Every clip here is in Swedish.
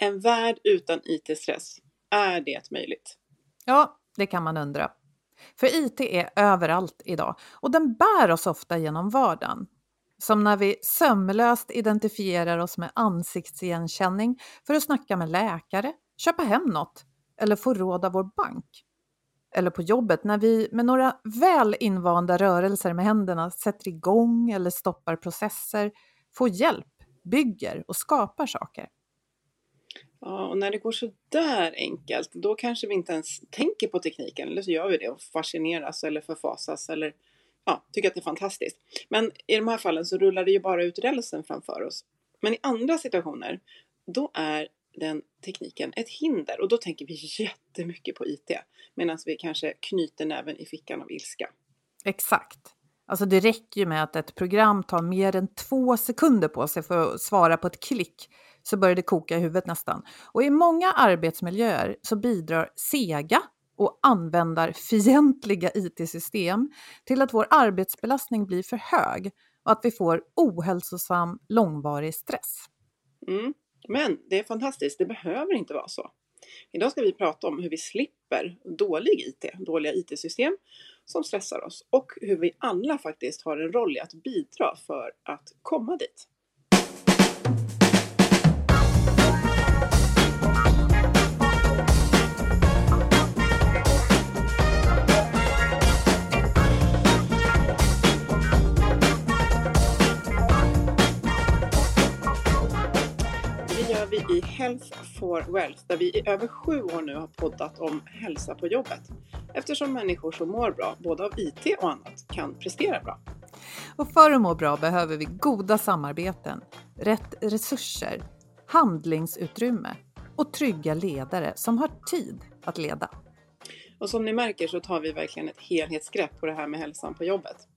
En värld utan IT-stress, är det möjligt? Ja, det kan man undra. För IT är överallt idag och den bär oss ofta genom vardagen. Som när vi sömlöst identifierar oss med ansiktsigenkänning för att snacka med läkare, köpa hem något eller få råd av vår bank. Eller på jobbet när vi med några väl invanda rörelser med händerna sätter igång eller stoppar processer, får hjälp, bygger och skapar saker. Ja, och när det går så där enkelt, då kanske vi inte ens tänker på tekniken, eller så gör vi det och fascineras eller förfasas eller ja, tycker att det är fantastiskt. Men i de här fallen så rullar det ju bara ut rälsen framför oss. Men i andra situationer, då är den tekniken ett hinder och då tänker vi jättemycket på IT medan vi kanske knyter näven i fickan av ilska. Exakt. Alltså det räcker ju med att ett program tar mer än två sekunder på sig för att svara på ett klick så börjar det koka i huvudet nästan. Och i många arbetsmiljöer så bidrar sega och användarfientliga IT-system till att vår arbetsbelastning blir för hög och att vi får ohälsosam långvarig stress. Mm. Men det är fantastiskt, det behöver inte vara så. Idag ska vi prata om hur vi slipper dålig IT, dåliga IT-system som stressar oss och hur vi alla faktiskt har en roll i att bidra för att komma dit. Gör vi i Health for Wealth där vi i över sju år nu har poddat om hälsa på jobbet. Eftersom människor som mår bra, både av IT och annat, kan prestera bra. Och för att må bra behöver vi goda samarbeten, rätt resurser, handlingsutrymme och trygga ledare som har tid att leda. Och som ni märker så tar vi verkligen ett helhetsgrepp på det här med hälsan på jobbet.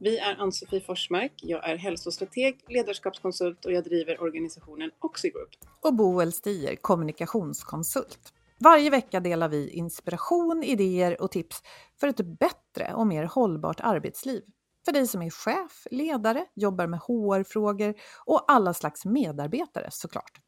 Vi är Ann-Sofie Forsmark, jag är hälsostrateg, ledarskapskonsult och jag driver organisationen Oxigroup. Och Boel Stier, kommunikationskonsult. Varje vecka delar vi inspiration, idéer och tips för ett bättre och mer hållbart arbetsliv. För dig som är chef, ledare, jobbar med HR-frågor och alla slags medarbetare såklart.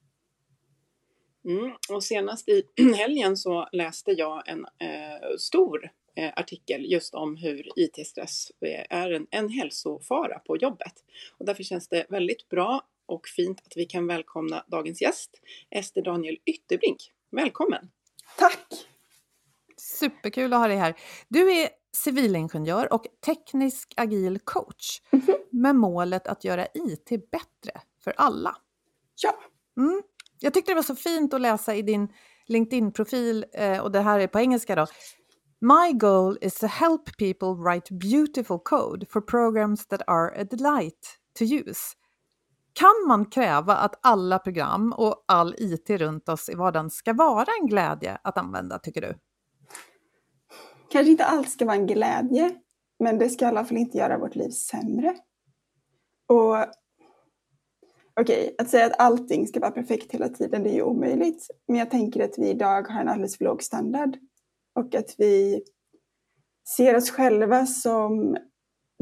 Mm, och senast i helgen så läste jag en eh, stor artikel just om hur IT-stress är en, en hälsofara på jobbet. Och därför känns det väldigt bra och fint att vi kan välkomna dagens gäst, Ester Daniel Ytterbrink. Välkommen! Tack! Superkul att ha dig här. Du är civilingenjör och teknisk agil coach mm -hmm. med målet att göra IT bättre för alla. Ja. Mm. Jag tyckte det var så fint att läsa i din LinkedIn-profil, eh, och det här är på engelska då, My goal is to help people write beautiful code for programs that are a delight to use. Kan man kräva att alla program och all IT runt oss i vardagen ska vara en glädje att använda, tycker du? Kanske inte allt ska vara en glädje, men det ska i alla fall inte göra vårt liv sämre. Och okej, okay, att säga att allting ska vara perfekt hela tiden, det är ju omöjligt. Men jag tänker att vi idag har en alldeles för låg standard och att vi ser oss själva som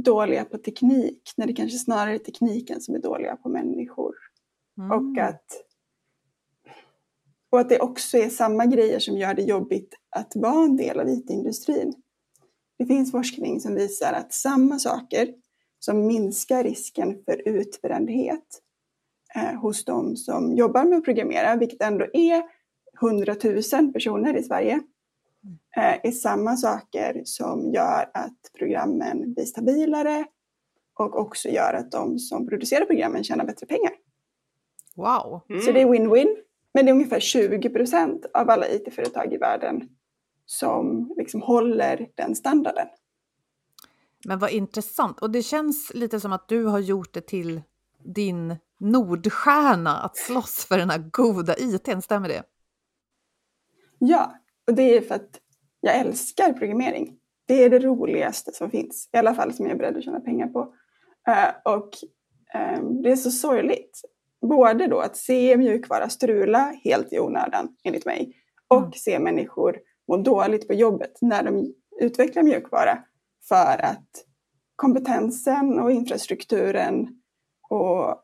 dåliga på teknik när det kanske snarare är tekniken som är dåliga på människor. Mm. Och, att, och att det också är samma grejer som gör det jobbigt att vara en del av IT-industrin. Det finns forskning som visar att samma saker som minskar risken för utbrändhet eh, hos de som jobbar med att programmera, vilket ändå är 100 000 personer i Sverige, är samma saker som gör att programmen blir stabilare och också gör att de som producerar programmen tjänar bättre pengar. Wow! Mm. Så det är win-win. Men det är ungefär 20 procent av alla IT-företag i världen som liksom håller den standarden. Men vad intressant. Och det känns lite som att du har gjort det till din Nordstjärna att slåss för den här goda ITn, stämmer det? Ja, och det är för att jag älskar programmering. Det är det roligaste som finns, i alla fall som jag är beredd att tjäna pengar på. Uh, och um, det är så sorgligt. Både då att se mjukvara strula helt i onödan, enligt mig, och mm. se människor må dåligt på jobbet när de utvecklar mjukvara för att kompetensen och infrastrukturen och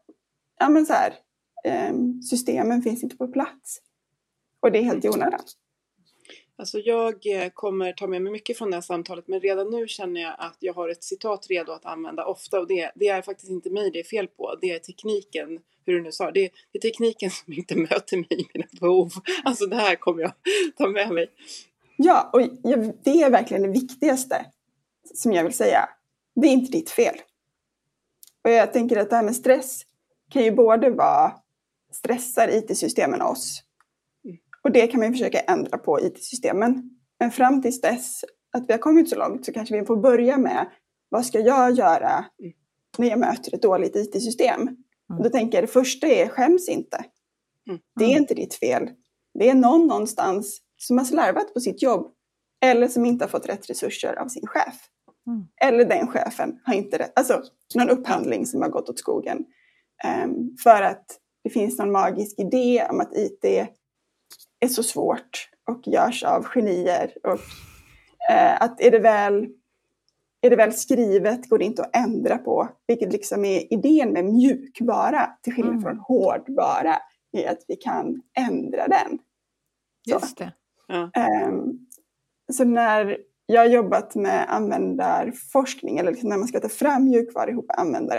ja, men så här, eh, systemen finns inte på plats. Och det är helt i onödan. Alltså jag eh, kommer ta med mig mycket från det här samtalet men redan nu känner jag att jag har ett citat redo att använda ofta och det, det är faktiskt inte mig det är fel på. Det är tekniken, hur du nu sa, det, det är tekniken som inte möter mig i mina behov. Alltså det här kommer jag ta med mig. Ja, och det är verkligen det viktigaste som jag vill säga. Det är inte ditt fel. Och jag tänker att det här med stress kan ju både vara stressar IT-systemen oss och det kan man försöka ändra på IT-systemen. Men fram tills dess att vi har kommit så långt så kanske vi får börja med vad ska jag göra när jag möter ett dåligt IT-system? Mm. Då tänker jag det första är skäms inte. Mm. Det är inte ditt fel. Det är någon någonstans som har slarvat på sitt jobb eller som inte har fått rätt resurser av sin chef. Mm. Eller den chefen har inte rätt, alltså någon upphandling som har gått åt skogen. Um, för att det finns någon magisk idé om att IT är så svårt och görs av genier. Och eh, att är det, väl, är det väl skrivet går det inte att ändra på. Vilket liksom är idén med mjukvara, till skillnad mm. från hårdvara, är att vi kan ändra den. Just det. Ja. Um, så när jag har jobbat med användarforskning, eller liksom när man ska ta fram mjukvara ihop med användare,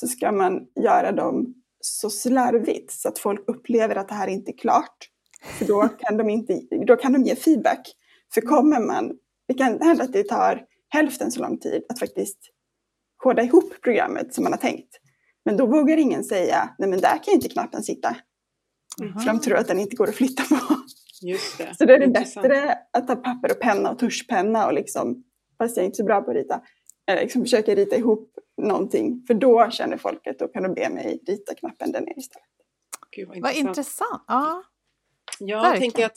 så ska man göra dem så slarvigt så att folk upplever att det här inte är klart. För då kan de, inte, då kan de ge feedback. För kommer man, det kan hända att det tar hälften så lång tid att faktiskt koda ihop programmet som man har tänkt. Men då vågar ingen säga, nej men där kan inte knappen sitta. Mm. För de tror att den inte går att flytta på. Just det. Så då är det bättre att ta papper och penna och tuschpenna och liksom, fast jag är inte så bra på att rita, liksom försöka rita ihop någonting. För då känner folk att då kan de be mig rita knappen där nere istället. Gud, vad intressant. Vad intressant. Ja, jag verkligen. tänker att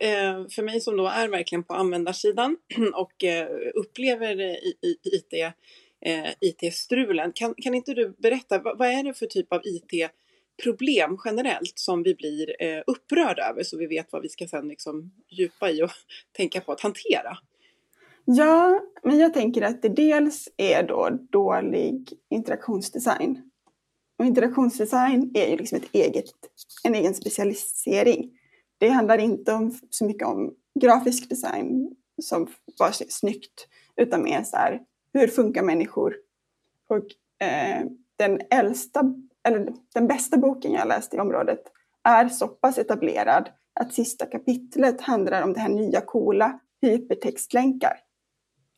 eh, för mig som då är verkligen på användarsidan och eh, upplever IT, eh, IT-strulen, kan, kan inte du berätta vad, vad är det för typ av IT problem generellt som vi blir upprörda över så vi vet vad vi ska sen liksom djupa i och tänka på att hantera? Ja, men jag tänker att det dels är då dålig interaktionsdesign. Och interaktionsdesign är ju liksom ett eget, en egen specialisering. Det handlar inte om, så mycket om grafisk design som bara ser snyggt, utan mer så här, hur funkar människor? Och eh, den äldsta, eller den bästa boken jag läst i området är så pass etablerad att sista kapitlet handlar om det här nya coola hypertextlänkar.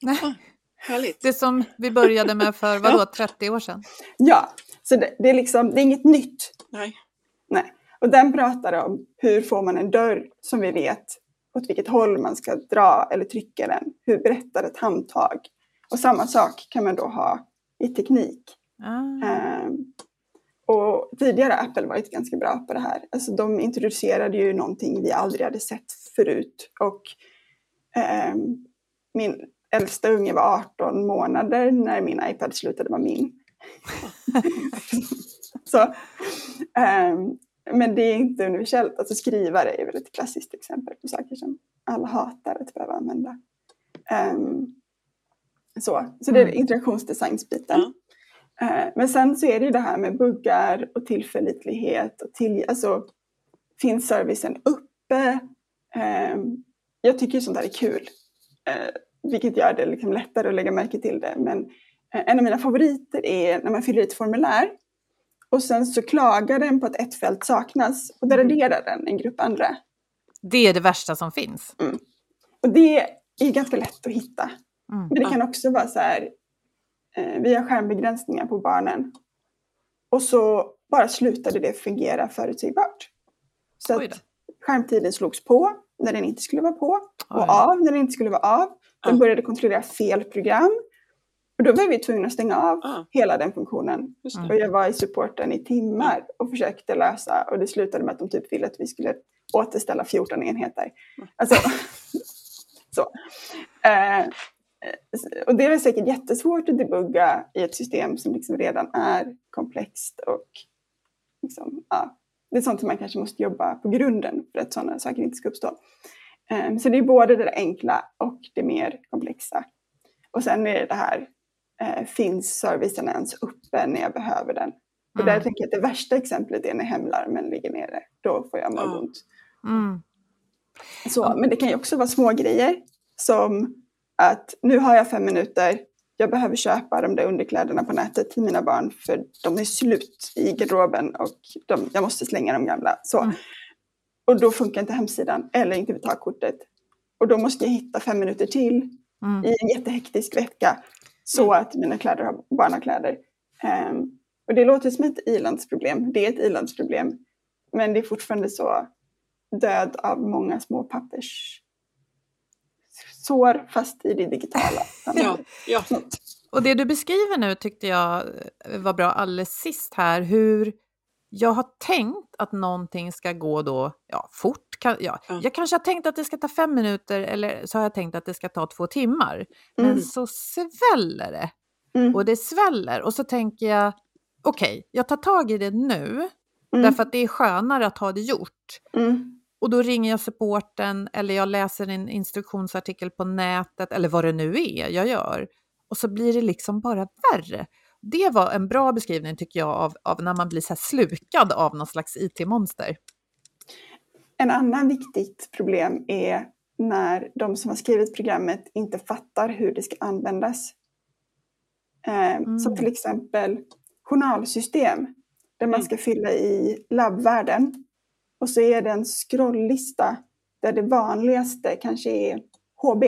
Nej. Ah, härligt. Det som vi började med för vadå, ja. 30 år sedan? Ja, så det, det, är liksom, det är inget nytt. Nej. Nej. Och den pratar om hur får man en dörr som vi vet åt vilket håll man ska dra eller trycka den. Hur berättar ett handtag? Och samma sak kan man då ha i teknik. Ah. Um, och tidigare har Apple varit ganska bra på det här. Alltså de introducerade ju någonting vi aldrig hade sett förut. Och Eh, min äldsta unge var 18 månader när min iPad slutade vara min. så, um, men det är inte universellt. Alltså skrivare är väl ett klassiskt exempel på saker som alla hatar att behöva använda. Um, så, så det är mm. interaktionsdesignsbiten. Mm. Uh, men sen så är det ju det här med buggar och tillförlitlighet och till, alltså, finns servicen uppe? Um, jag tycker sånt där är kul. Uh, vilket gör det liksom lättare att lägga märke till det. Men uh, en av mina favoriter är när man fyller i ett formulär och sen så klagar den på att ett fält saknas och där mm. raderar den en grupp andra. Det är det värsta som finns. Mm. Och det är ganska lätt att hitta. Mm. Men det kan också vara så här, eh, vi har skärmbegränsningar på barnen. Och så bara slutade det fungera förutsägbart. Så att skärmtiden slogs på när den inte skulle vara på och av när den inte skulle vara av. Den började kontrollera fel program och då var vi tvungna att stänga av ah. hela den funktionen. Och jag var i supporten i timmar och försökte lösa och det slutade med att de typ ville att vi skulle återställa 14 enheter. Alltså, så. Eh, och det är säkert jättesvårt att debugga i ett system som liksom redan är komplext och liksom, ja, det är sånt som man kanske måste jobba på grunden för att sådana saker inte ska uppstå. Eh, så det är både det enkla och det mer komplexa. Och sen är det det här eh, finns servicen ens uppe när jag behöver den? Och mm. där tänker jag att det värsta exemplet är när hemlarmen ligger nere. Då får jag magont. Mm. Så, men det kan ju också vara små grejer som att nu har jag fem minuter, jag behöver köpa de där underkläderna på nätet till mina barn för de är slut i garderoben och de, jag måste slänga de gamla. Så. Mm. Och då funkar inte hemsidan eller inte betalkortet. Och då måste jag hitta fem minuter till mm. i en jättehektisk vecka så att mina kläder har barnakläder. Um, och det låter som ett ilandsproblem. Det är ett ilandsproblem. Men det är fortfarande så död av många små pappers sår fast i det digitala. ja, ja. Och det du beskriver nu tyckte jag var bra alldeles sist här, hur jag har tänkt att någonting ska gå då, ja, fort. Kan, ja. Mm. Jag kanske har tänkt att det ska ta fem minuter eller så har jag tänkt att det ska ta två timmar. Men mm. så sväller det. Mm. Och det sväller och så tänker jag, okej, okay, jag tar tag i det nu. Mm. Därför att det är skönare att ha det gjort. Mm. Och då ringer jag supporten eller jag läser en instruktionsartikel på nätet eller vad det nu är jag gör. Och så blir det liksom bara värre det var en bra beskrivning tycker jag av, av när man blir så slukad av någon slags IT-monster. En annan viktigt problem är när de som har skrivit programmet inte fattar hur det ska användas. Eh, mm. Som till exempel journalsystem där man mm. ska fylla i labbvärden. Och så är det en scrolllista där det vanligaste kanske är HB.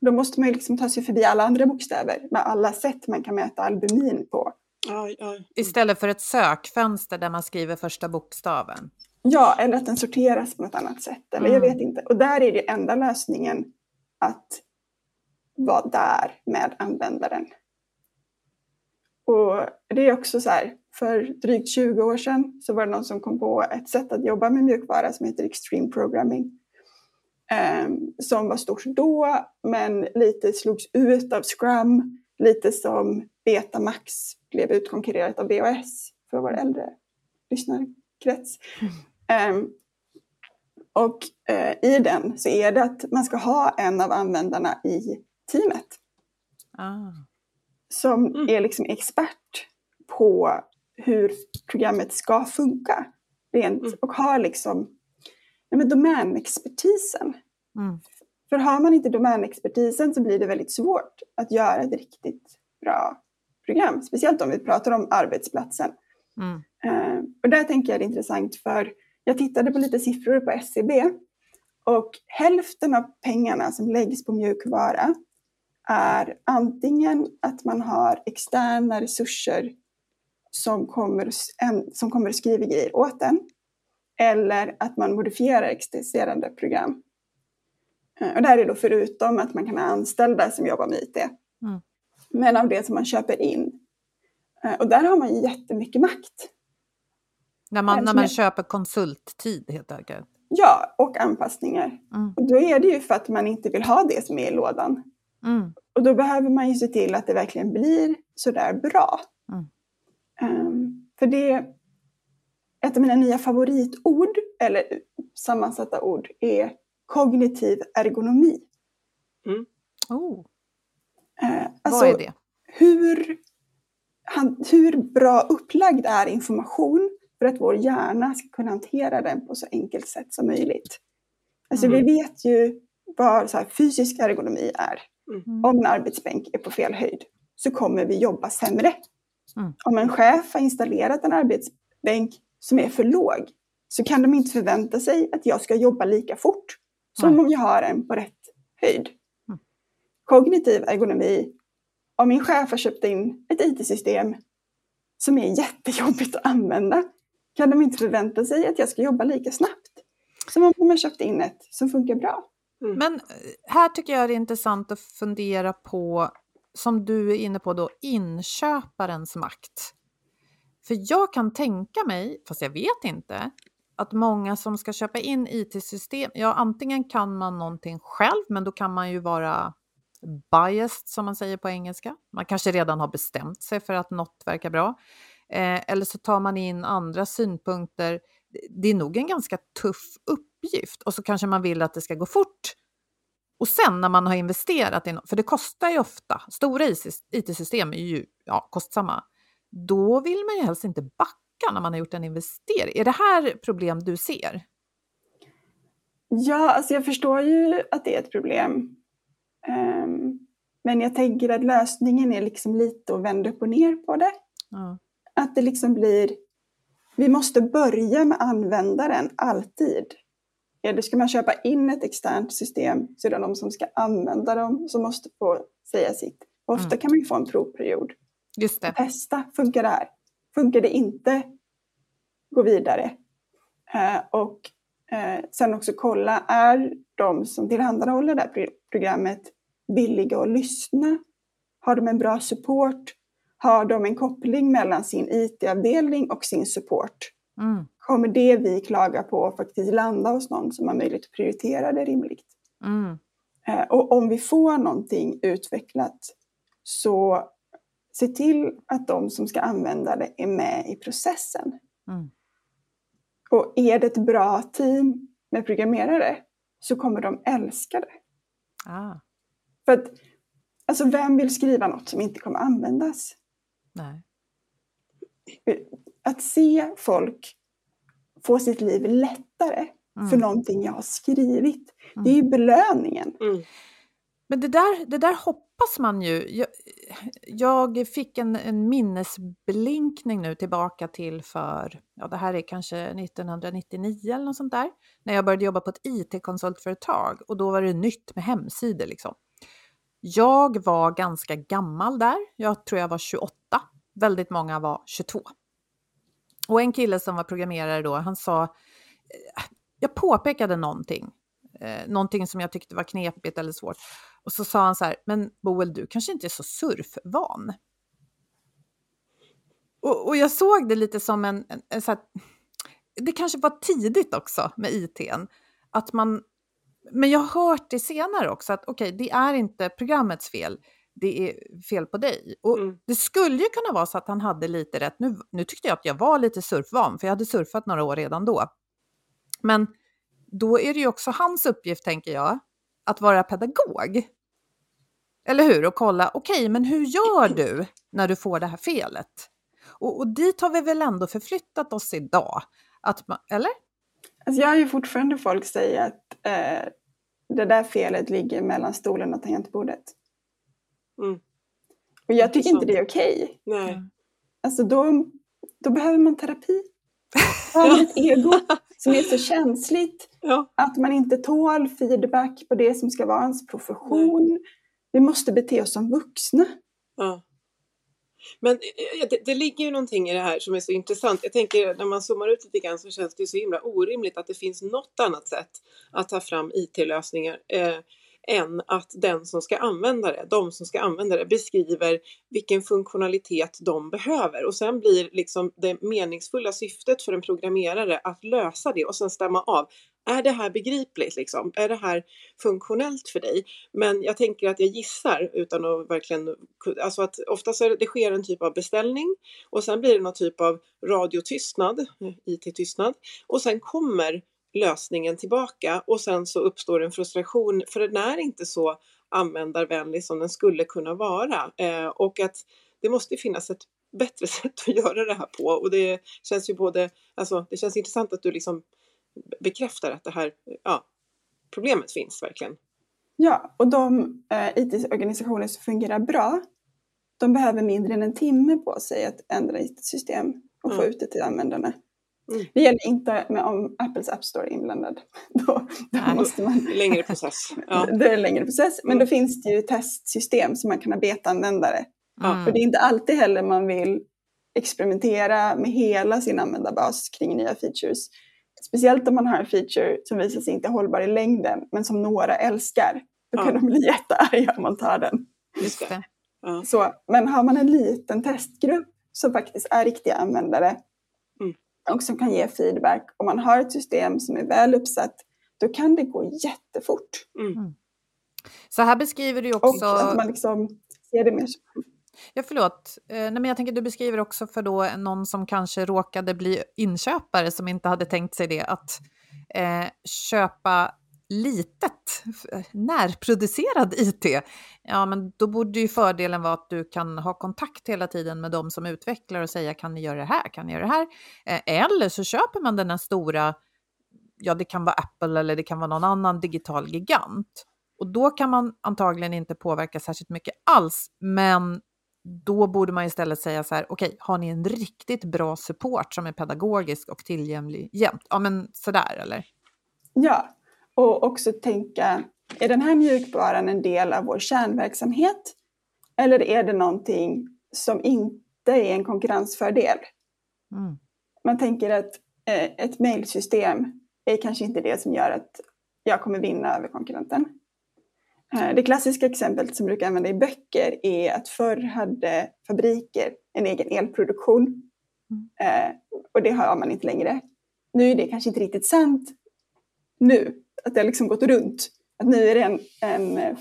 Då måste man ju liksom ta sig förbi alla andra bokstäver med alla sätt man kan mäta albumin på. Aj, aj. Istället för ett sökfönster där man skriver första bokstaven? Ja, eller att den sorteras på något annat sätt. Eller mm. jag vet inte. Och där är det enda lösningen att vara där med användaren. Och det är också så här, för drygt 20 år sedan så var det någon som kom på ett sätt att jobba med mjukvara som heter Extreme Programming. Ehm, som var stort då, men lite slogs ut av Scrum, lite som Betamax blev utkonkurrerat av BOS för vår äldre lyssnarkrets. Mm. Um, och uh, i den så är det att man ska ha en av användarna i teamet. Ah. Som mm. är liksom expert på hur programmet ska funka. Rent, mm. Och har liksom men domänexpertisen. Mm. För har man inte domänexpertisen så blir det väldigt svårt att göra ett riktigt bra program. Speciellt om vi pratar om arbetsplatsen. Mm. Uh, och där tänker jag det är intressant för jag tittade på lite siffror på SCB e och hälften av pengarna som läggs på mjukvara är antingen att man har externa resurser som kommer, som kommer att skriva grejer åt en eller att man modifierar existerande program. Eh, och det här är då förutom att man kan ha anställda som jobbar med IT. Mm. Men av det som man köper in. Eh, och där har man jättemycket makt. När man, när man köper konsulttid helt enkelt? Ja, och anpassningar. Mm. Och då är det ju för att man inte vill ha det som är i lådan. Mm. Och då behöver man ju se till att det verkligen blir sådär bra. Ehm, för det, ett av mina nya favoritord, eller sammansatta ord, är kognitiv ergonomi. Oh, Eh, vad är det? Hur, han, hur bra upplagd är information för att vår hjärna ska kunna hantera den på så enkelt sätt som möjligt? Alltså Mm. vi vet ju vad så här, fysisk ergonomi är. Mm. Om en arbetsbänk är på fel höjd så kommer vi jobba sämre. Mm. Om en chef har installerat en arbetsbänk som är för låg så kan de inte förvänta sig att jag ska jobba lika fort som Nej. om jag har en på rätt höjd. Mm. Kognitiv ergonomi. Om min chef har köpt in ett IT-system som är jättejobbigt att använda kan de inte förvänta sig att jag ska jobba lika snabbt som om de har köpt in ett som funkar bra. Men eh, här tycker jag det är intressant att fundera på, som du är inne på då, inköparens makt. För jag kan tänka mig, fast jag vet inte, att många som ska köpa in IT-system, ja antingen kan man någonting själv, men då kan man ju vara biased som man säger på engelska. Man kanske redan har bestämt sig för att något verkar bra. Eh, eller så tar man in andra synpunkter. Det är nog en ganska tuff uppgift och så kanske man vill att det ska gå fort. Och sen när man har investerat i något, för det kostar ju ofta, stora IT-system är ju ja, kostsamma, då vill man ju helst inte backa när man har gjort en investering. Är det här problem du ser? Ja, alltså jag förstår ju att det är ett problem. Ehm, men jag tänker att lösningen är liksom lite att vända upp och ner på det. Ja. Att det liksom blir, vi måste börja med användaren alltid. Då ska man köpa in ett externt system så är det de som ska använda dem som måste få säga sitt. Ofta Mm. kan man ju få en provperiod. Just det. Testa, funkar det här? Funkar det inte? Gå vidare. Eh, och eh, sen också kolla, är de som tillhandahåller det här pro- programmet villiga att lyssna? Har de en bra support? Har de en koppling mellan sin IT-avdelning och sin support? Mm, Kommer det vi klagar på faktiskt landa hos någon som har möjlighet att prioritera det rimligt? mm, Eh, Och om vi får någonting utvecklat så se till att de som ska använda det är med i processen. mm. Och är det ett bra team med programmerare så kommer de älska det. Ah, För att, alltså vem vill skriva något som inte kommer användas? nej. Att se folk få sitt liv lättare Mm. för någonting jag har skrivit, det är ju belöningen. Mm. Men det där, det där hoppas man ju. Jag, jag fick en, en minnesblinkning nu tillbaka till för, ja det här är kanske 1999 eller något sånt där, när jag började jobba på ett IT-konsultföretag och då var det nytt med hemsidor liksom. Jag var ganska gammal där, jag tror jag var 28, väldigt många var 22. Och en kille som var programmerare då, han sa, eh, jag påpekade någonting, eh, någonting som jag tyckte var knepigt eller svårt. Och så sa han så här, men Boel, du kanske inte är så surfvan? Och, och jag såg det lite som en, en, en så här, det kanske var tidigt också med ITn, att man, men jag har hört det senare också, att okej, det är inte programmets fel, det är fel på dig. Och Mm. det skulle ju kunna vara så att han hade lite rätt. Nu, nu tyckte jag att jag var lite surfvan, för jag hade surfat några år redan då. Men då är det ju också hans uppgift, tänker jag, att vara pedagog. Eller hur? Och kolla, okej, men hur gör du när du får det här felet? Och, och dit har vi väl ändå förflyttat oss idag? Att man, eller? Alltså jag har ju fortfarande folk säga att eh, det där felet ligger mellan stolen och tangentbordet. Mm. Och jag tycker inte det är okej. Nej. Alltså då, då behöver man terapi. Har ett ego som är så känsligt Ja. att man inte tål feedback på det som ska vara ens profession. Vi måste bete oss som vuxna. Ja. Men eh, det, det ligger ju någonting i det här som är så intressant. Jag tänker när man zoomar ut lite grann så känns det så himla orimligt att det finns något annat sätt att ta fram IT-lösningar eh, än att den som ska använda det, de som ska använda det, beskriver vilken funktionalitet de behöver och sen blir liksom det meningsfulla syftet för en programmerare att lösa det och sen stämma av. är det här begripligt liksom? Är det här funktionellt för dig? Men jag tänker att jag gissar utan att verkligen, alltså att oftast är det, det sker en typ av beställning och sen blir det någon typ av radiotystnad, eh, IT-tystnad och sen kommer lösningen tillbaka och sen så uppstår en frustration för den är inte så användarvänlig som den skulle kunna vara eh, och att det måste finnas ett bättre sätt att göra det här på och det känns ju både, alltså det känns intressant att du liksom bekräftar att det här ja, problemet finns verkligen. Ja, och de eh, IT-organisationer som fungerar bra, de behöver mindre än en timme på sig att ändra IT-system och mm. få ut det till användarna. Mm. Det gäller inte med om Apples App Store är inblandad. Då, då måste man... Längre process. Ja. Det är en längre process, men mm. då finns det ju testsystem som man kan ha beta-användare. Mm. För det är inte alltid heller man vill experimentera med hela sin användarbas kring nya features. Speciellt om man har en feature som visar sig inte hållbar i längden, men som några älskar. Då kan ja. de bli jättearga om man tar den. Just det. Ja. Så, men har man en liten testgrupp som faktiskt är riktiga användare mm. Och som kan ge feedback, och man har ett system som är väl uppsatt, då kan det gå jättefort. Mm. mm. Så här beskriver du också... Och att man liksom ser det mer som Ja, förlåt. Eh, nej, men jag tänker du beskriver också för då någon som kanske råkade bli inköpare som inte hade tänkt sig det, att eh, köpa litet, närproducerad IT, ja men då borde ju fördelen vara att du kan ha kontakt hela tiden med de som utvecklar och säga kan ni göra det här, kan ni göra det här? Eh, eller så köper man den här stora, ja det kan vara Apple eller det kan vara någon annan digital gigant. Och då kan man antagligen inte påverka särskilt mycket alls, men då borde man istället säga så här, okej, okay, har ni en riktigt bra support som är pedagogisk och tillgänglig jämt? Ja, men sådär eller? Ja, och också tänka, är den här mjukvaran en del av vår kärnverksamhet? Eller är det någonting som inte är en konkurrensfördel? Mm. Man tänker att eh, ett mejlsystem är kanske inte det som gör att jag kommer vinna över konkurrenten. Eh, det klassiska exemplet som brukar använda i böcker är att förr hade fabriker en egen elproduktion. Mm. Eh, och det har man inte längre. Nu är det kanske inte riktigt sant nu, att det har liksom gått runt. Att nu är det en, en eh,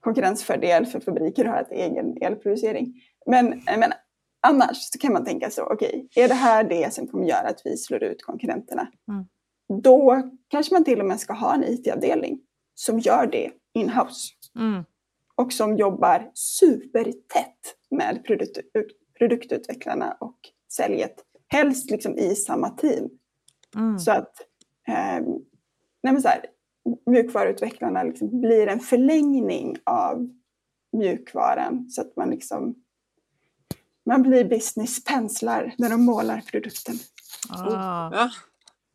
konkurrensfördel för fabriker att ha ett egen elproducering. Men, men annars så kan man tänka så, okej, okay, är det här det som kommer göra att vi slår ut konkurrenterna? Mm. Då kanske man till och med ska ha en IT-avdelning som gör det inhouse. Mm. Och som jobbar supertätt med produkt, produktutvecklarna och säljet. Helst liksom i samma team. Mm. Så att eh, nej så här, mjukvaruutvecklarna liksom blir en förlängning av mjukvaran. Så att man liksom man blir businesspenslar när de målar produkten. Ah. Ja.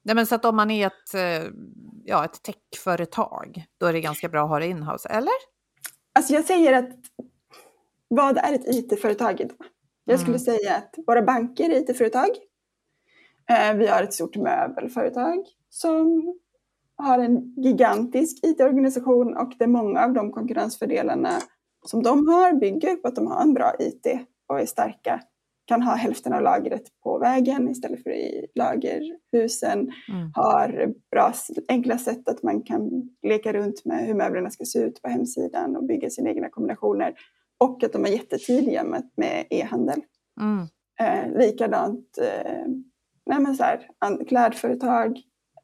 Nej, men så att om man är ett, eh, ja, ett techföretag, då är det ganska bra att ha det inhouse, eller? Alltså jag säger att vad är ett IT-företag idag? Jag skulle mm. säga att våra banker är IT-företag. Eh, vi har ett stort möbelföretag som har en gigantisk IT-organisation och det är många av de konkurrensfördelarna som de har bygger på att de har en bra IT och är starka kan ha hälften av lagret på vägen istället för i lagerhusen. Mm. Har bra, enkla sätt att man kan leka runt med hur möblerna ska se ut på hemsidan och bygga sina egna kombinationer. Och att de är jättetidiga med, med e-handel. Mm. Eh, likadant eh, nej men så här, klädföretag.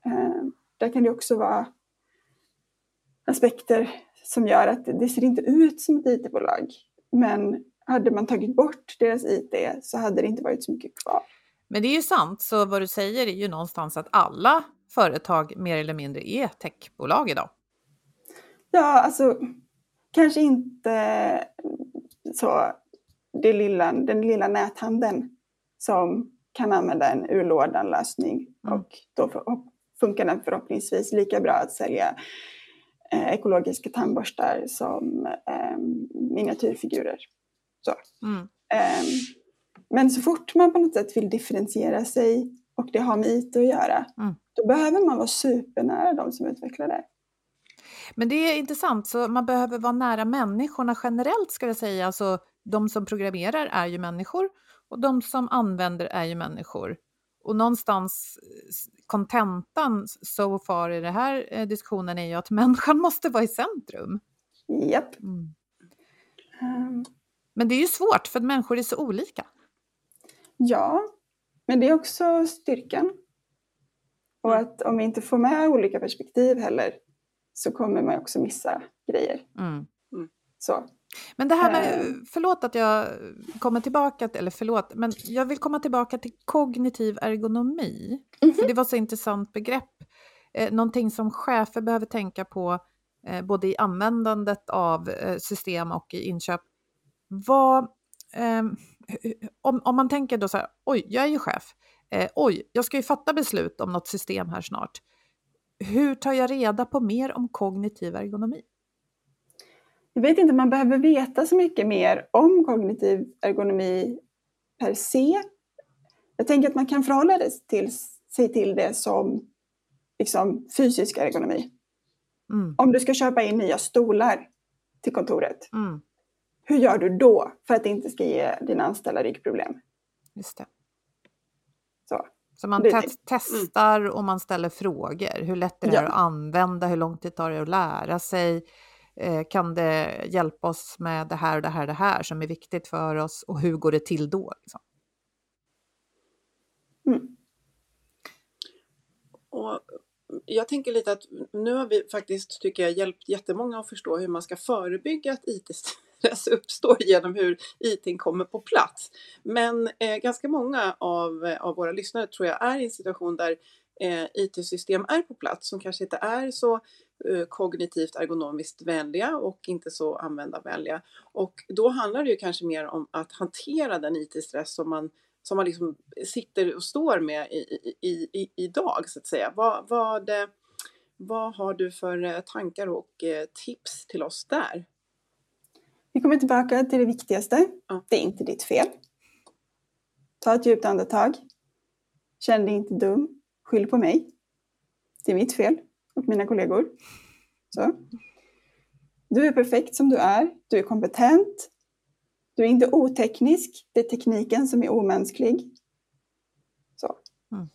Eh, där kan det också vara aspekter som gör att det ser inte ut som ett IT-bolag. Men hade man tagit bort deras IT så hade det inte varit så mycket kvar. Men det är ju sant, så vad du säger är ju någonstans att alla företag mer eller mindre är techbolag idag. Ja, alltså kanske inte så det lilla, den lilla näthandeln som kan använda en ur lådan-lösning mm. och då funkar den förhoppningsvis lika bra att sälja eh, ekologiska tandborstar som eh, miniatyrfigurer. Så. Mm. Um, men så fort man på något sätt vill differentiera sig och det har med IT att göra, mm. då behöver man vara supernära de som utvecklar det. Men det är intressant, så man behöver vara nära människorna generellt ska jag säga. Alltså, de som programmerar är ju människor och de som använder är ju människor. Och någonstans kontentan so far i den här eh, diskussionen är ju att människan måste vara i centrum. Japp. Mm. Ehm, Men det är ju svårt för att människor är så olika. Ja, men det är också styrkan. Och att om vi inte får med olika perspektiv heller så kommer man också missa grejer. Mm. Så. Men det här med, Ehm. förlåt att jag kommer tillbaka, till- eller förlåt, men jag vill komma tillbaka till kognitiv ergonomi. För det var så intressant begrepp. Eh, någonting som chefer behöver tänka på eh, både i användandet av eh, system och i inköp. Vad, hu- om, om man tänker då så här, oj, jag är ju chef. Eh, oj, jag ska ju fatta beslut om något system här snart. Hur tar jag reda på mer om kognitiv ergonomi? Jag vet inte om man behöver veta så mycket mer om kognitiv ergonomi per se. Jag tänker att man kan förhålla till, sig till det som liksom, fysisk ergonomi. Mm, Om du ska köpa in nya stolar till kontoret, mm, hur gör du då för att det inte ska ge dina anställda ryggproblem? just det. Så. Så man te- testar och man ställer frågor. Hur lätt är det Ja. att använda? Hur lång tid tar det att lära sig? Eh, kan det hjälpa oss med det här och det här och det här som är viktigt för oss? Och hur går det till då? Liksom? Mm. Och jag tänker lite att nu har vi faktiskt, tycker jag, hjälpt jättemånga att förstå hur man ska förebygga att IT-stress uppstår genom hur IT kommer på plats. Men eh, ganska många av, eh, av våra lyssnare tror jag är i en situation där eh, IT-system är på plats som kanske inte är så kognitivt ergonomiskt vänliga och inte så användarvänliga. Och då handlar det ju kanske mer om att hantera den IT-stress som man som man liksom sitter och står med i, i, i, idag så att säga. Vad, vad, eh, vad har du för eh, tankar och eh, tips till oss där? Vi kommer tillbaka till det viktigaste. Ja. Det är inte ditt fel. Ta ett djupt andetag. Känn dig inte dum. Skyll på mig. Det är mitt fel och mina kollegor. Så. Du är perfekt som du är. Du är kompetent. Du är inte oteknisk. Det är tekniken som är omänsklig. Så. Mm.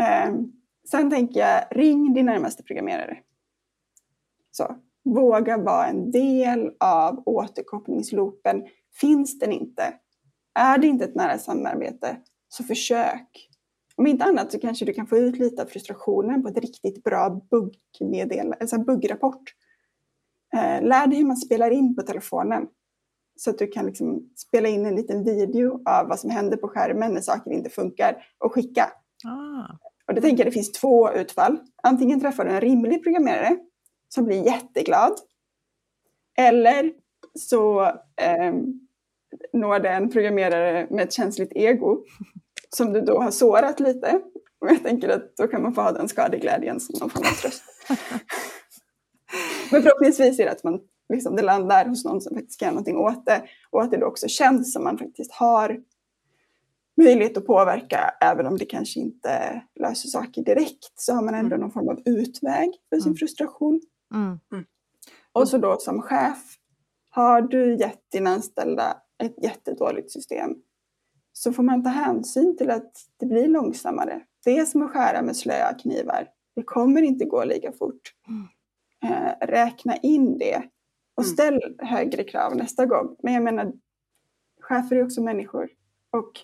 Ehm, sen tänker jag, ring din närmaste programmerare. Så. Våga vara en del av återkopplingsloopen. Finns den inte, är det inte ett nära samarbete, så försök. Om inte annat så kanske du kan få ut lite av frustrationen på ett riktigt bra buggmedel, alltså buggrapport. Eh, lär dig hur man spelar in på telefonen. Så att du kan liksom spela in en liten video av vad som händer på skärmen när saker inte funkar och skicka. Ah, Och då tänker jag det finns två utfall. Antingen träffar du en rimlig programmerare som blir jätteglad. Eller så eh, når det en programmerare med ett känsligt ego som du då har sårat lite. Och jag tänker att då kan man få ha den skadeglädjen som någon form av tröst. Men förhoppningsvis är det att man, liksom, det landar hos någon som faktiskt kan göra någonting åt det. Och att det då också känns som man faktiskt har möjlighet att påverka, även om det kanske inte löser saker direkt, så har man ändå någon form av utväg för sin Mm. frustration. mm, Och så då som chef, har du gett dina anställda ett jättedåligt system, så får man ta hänsyn till att det blir långsammare. Det är som att skära med slöa knivar. Det kommer inte gå lika fort. Eh, räkna in det och Mm. ställ högre krav nästa gång. Men jag menar, chefer är också människor. Och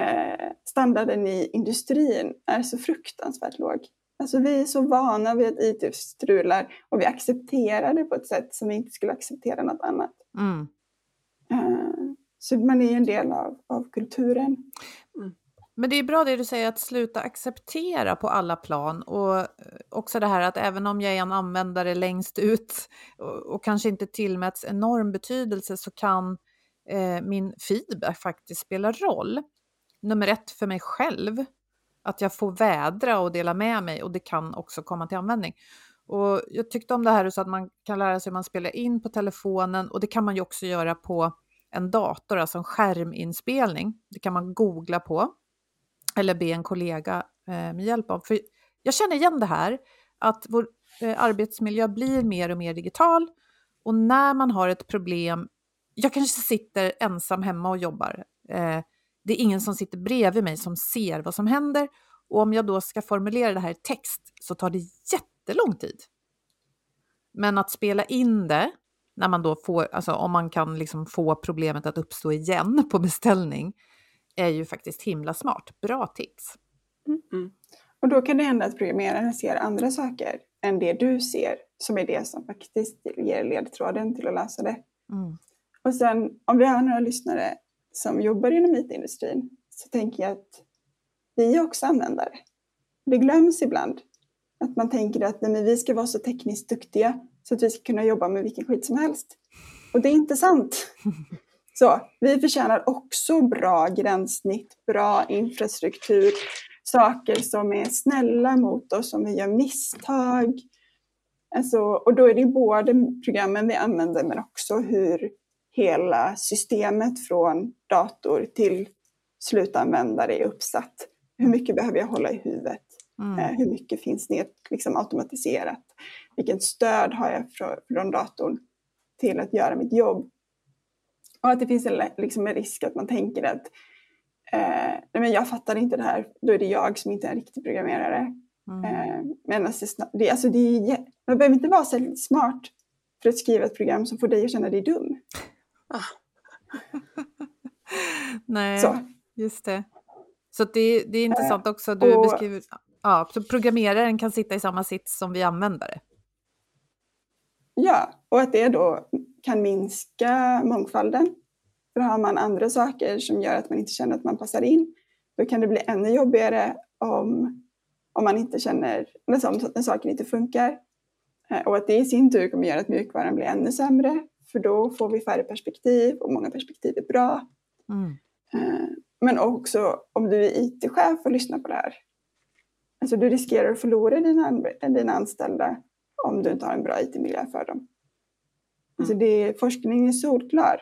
eh, standarden i industrin är så fruktansvärt låg. Alltså vi är så vana vid att IT strular och vi accepterar det på ett sätt som vi inte skulle acceptera något annat. mm. Eh, så man är ju en del av, av kulturen. Mm. Men det är bra det du säger att sluta acceptera på alla plan och eh, också det här att även om jag är en användare längst ut och, och kanske inte tillmäts enorm betydelse så kan eh, min feedback faktiskt spela roll. Nummer ett för mig själv, att jag får vädra och dela med mig och det kan också komma till användning. Och jag tyckte om det här så att man kan lära sig hur man spelar in på telefonen och det kan man ju också göra på en dator, alltså en skärminspelning. Det kan man googla på eller be en kollega eh, med hjälp av. För jag känner igen det här, att vår eh, arbetsmiljö blir mer och mer digital och när man har ett problem, jag kanske sitter ensam hemma och jobbar, eh, det är ingen som sitter bredvid mig som ser vad som händer och om jag då ska formulera det här i text så tar det jättelång tid. Men att spela in det, när man då får, alltså om man kan liksom få problemet att uppstå igen på beställning, är ju faktiskt himla smart. Bra tips. Mm. Och då kan det hända att programmeraren ser andra saker än det du ser, som är det som faktiskt ger ledtråden till att lösa det. Mm. Och sen om vi har några lyssnare som jobbar inom IT-industrin så tänker jag att vi är också användare. Det glöms ibland att man tänker att nej, vi ska vara så tekniskt duktiga så att vi ska kunna jobba med vilken skit som helst. Och det är inte sant. Så vi förtjänar också bra gränssnitt, bra infrastruktur, saker som är snälla mot oss om vi gör misstag. Alltså, och då är det både programmen vi använder men också hur hela systemet från dator till slutanvändare är uppsatt. Hur mycket behöver jag hålla i huvudet? Mm. Eh, hur mycket finns ner, liksom automatiserat? Vilket stöd har jag från, från datorn till att göra mitt jobb? Och att det finns en, liksom en risk att man tänker att eh, nej men jag fattar inte det här, då är det jag som inte är en riktig programmerare. Mm. Eh, men alltså, det, alltså det är, man behöver inte vara så smart för att skriva ett program som får dig att känna dig dum. Nej, Så. just det. Så det, det är intressant också, du och- beskriver... Ja, så programmeraren kan sitta i samma sits som vi användare. Ja, och att det då kan minska mångfalden. För har man andra saker som gör att man inte känner att man passar in, då kan det bli ännu jobbigare om, om man inte känner, alltså om en saker inte funkar. Eh, Och att det i sin tur kommer göra att mjukvaran blir ännu sämre, för då får vi färre perspektiv och många perspektiv är bra. Mm. Eh, Men också om du är IT-chef och lyssnar på det här. Alltså du riskerar att förlora dina, dina anställda om du inte har en bra IT-miljö för dem. Alltså det, forskningen är solklar.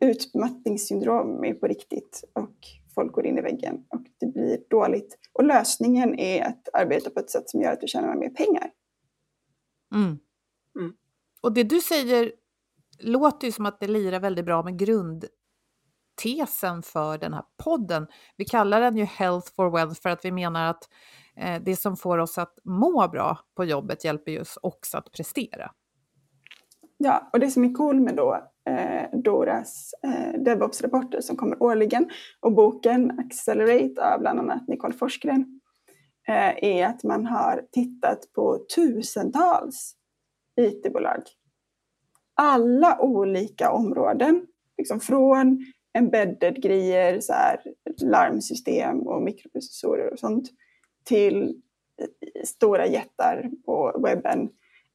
Utmattningssyndrom är på riktigt och folk går in i väggen och det blir dåligt. Och lösningen är att arbeta på ett sätt som gör att du tjänar mer pengar. Mm. Mm. Och det du säger låter ju som att det lirar väldigt bra med tesen för den här podden. Vi kallar den ju Health for Wealth för att vi menar att eh, det som får oss att må bra på jobbet hjälper oss också att prestera. Ja, och det som är cool med då eh, Doras eh, DevOps-rapporter som kommer årligen och boken Accelerate av bland annat Nicole Forsgren eh, är att man har tittat på tusentals IT-bolag. Alla olika områden, liksom från embedded grejer, så här, larmsystem och mikroprocessorer och sånt till stora jättar på webben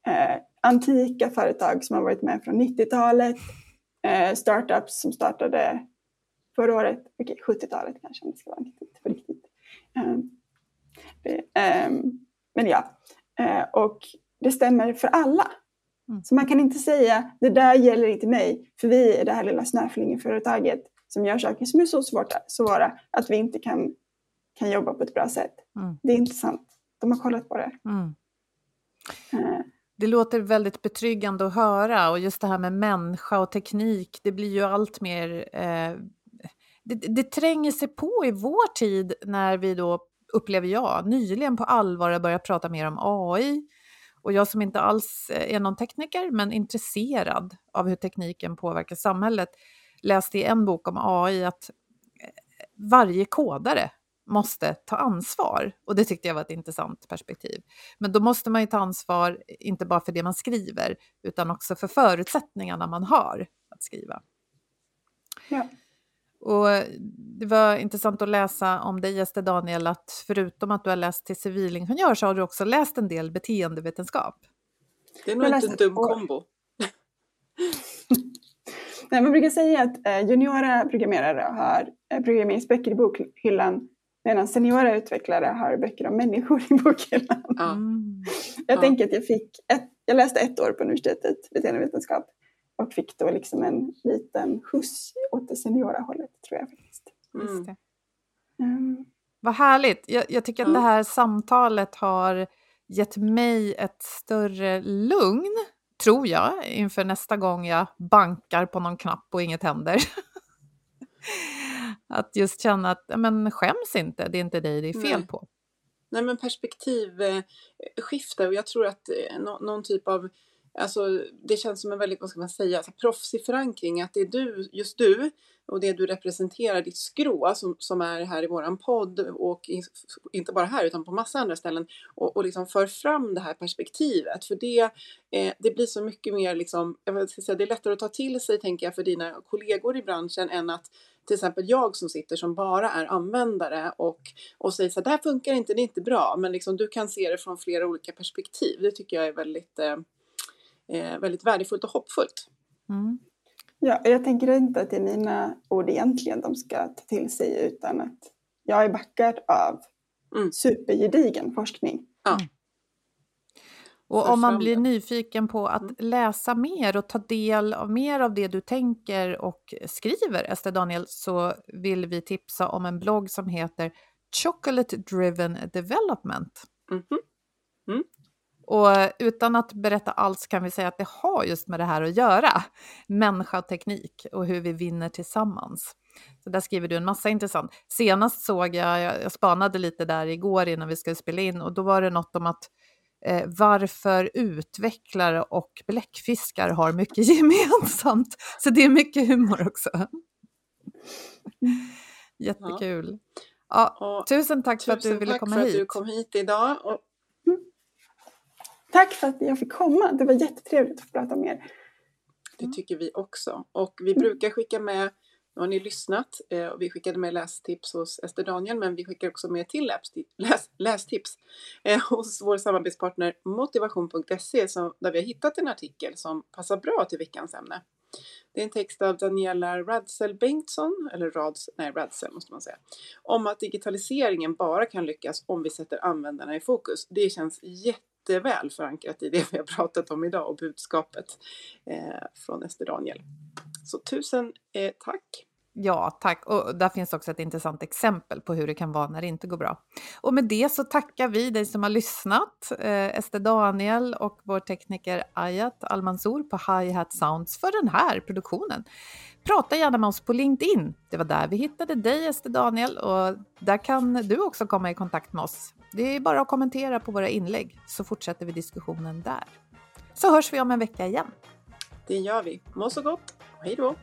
eh, antika företag som har varit med från 90-talet, eh, startups som startade förra året, okej 70-talet kanske om det ska vara riktigt, på riktigt. Eh, det, ehm, men ja, eh, och det stämmer för alla. Mm. Så man kan inte säga det där gäller inte mig, för vi är det här lilla snöflingeföretaget som gör saker som är så svårt, svåra att vi inte kan, kan jobba på ett bra sätt. Mm. Det är inte sant. De har kollat på det. Mm. Eh, Det låter väldigt betryggande att höra och just det här med människa och teknik, det blir ju allt mer... Eh, det, det tränger sig på i vår tid när vi då, upplever jag, nyligen på allvar har börjat prata mer om AI. Och jag som inte alls eh, är någon tekniker, men intresserad av hur tekniken påverkar samhället, läste i en bok om AI att eh, varje kodare måste ta ansvar. Och det tyckte jag var ett intressant perspektiv. Men då måste man ju ta ansvar, inte bara för det man skriver, utan också för förutsättningarna man har att skriva. Ja. Och det var intressant att läsa om dig, Ester Daniel, att förutom att du har läst till civilingenjör så har du också läst en del beteendevetenskap. Det är nog inte en dum kombo. Nej, man brukar säga att eh, juniora programmerare har eh, programmeringsböcker i bokhyllan medan seniora utvecklare har böcker om människor i bokhyllan. Mm. Jag Ja. tänker att jag fick, ett, jag läste ett år på universitetet, beteendevetenskap, och fick då liksom en liten skjuts åt det seniora hållet tror jag faktiskt. Just Mm. det. Mm. Vad härligt. Jag, jag tycker att Ja. det här samtalet har gett mig ett större lugn, tror jag, inför nästa gång jag bankar på någon knapp och inget händer. Att just känna att men, skäms inte, det är inte dig det är fel Nej. på. Nej men perspektivskifte och jag tror att eh, nå- någon typ av Alltså det känns som en väldigt, vad ska man säga, så proffsig förankring att det är du, just du och det du representerar, ditt skrå som, som är här i våran podd och in, inte bara här utan på massa andra ställen och, och liksom för fram det här perspektivet för det, eh, det blir så mycket mer liksom, jag ska säga, det är lättare att ta till sig tänker jag för dina kollegor i branschen än att till exempel jag som sitter som bara är användare och, och säger så här, det här funkar inte, det är inte bra, men liksom du kan se det från flera olika perspektiv. Det tycker jag är väldigt, eh, väldigt värdefullt och hoppfullt. Mm. Ja, jag tänker inte att det är mina ord egentligen de ska ta till sig utan att jag är backad av Mm. supergedigen forskning. Ja. Och För om man blir nyfiken på att Mm. läsa mer och ta del av mer av det du tänker och skriver, Ester Daniel, så vill vi tipsa om en blogg som heter Chocolate Driven Development. Mhm. Och utan att berätta allt kan vi säga att det har just med det här att göra. Människa och teknik och hur vi vinner tillsammans. Så där skriver du en massa intressant. Senast såg jag, jag, spanade lite där igår innan vi skulle spela in och då var det något om att eh, varför utvecklare och bläckfiskar har mycket gemensamt. Så det är mycket humor också. Jättekul. Ja, tusen tack för att du tusen ville tack komma för hit. att du kom hit idag. Och Tack för att jag fick komma. Det var jättetrevligt att få prata med er. det tycker vi också. Och vi brukar skicka med, nu har ni lyssnat, eh, och vi skickade med lästips hos Ester Daniel, men vi skickar också med till lästi- läs, lästips eh, hos vår samarbetspartner motivation.se som, där vi har hittat en artikel som passar bra till veckans ämne. Det är en text av Daniela Radsell Bengtsson, eller Rads, nej Radsell måste man säga, om att digitaliseringen bara kan lyckas om vi sätter användarna i fokus. Det känns jätteväl förankrat i det vi har pratat om idag och budskapet eh, från Ester Daniel. Så tusen eh, tack! Ja, tack. Och där finns också ett intressant exempel på hur det kan vara när det inte går bra. Och med det så tackar vi dig som har lyssnat, eh, Ester Daniel och vår tekniker Ayat Almansour på Hi Hat Sounds för den här produktionen. Prata gärna med oss på LinkedIn. Det var där vi hittade dig, Ester Daniel, och där kan du också komma i kontakt med oss. Det är bara att kommentera på våra inlägg så fortsätter vi diskussionen där. Så hörs vi om en vecka igen. Det gör vi. Må så gott! Hej då!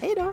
Hej då!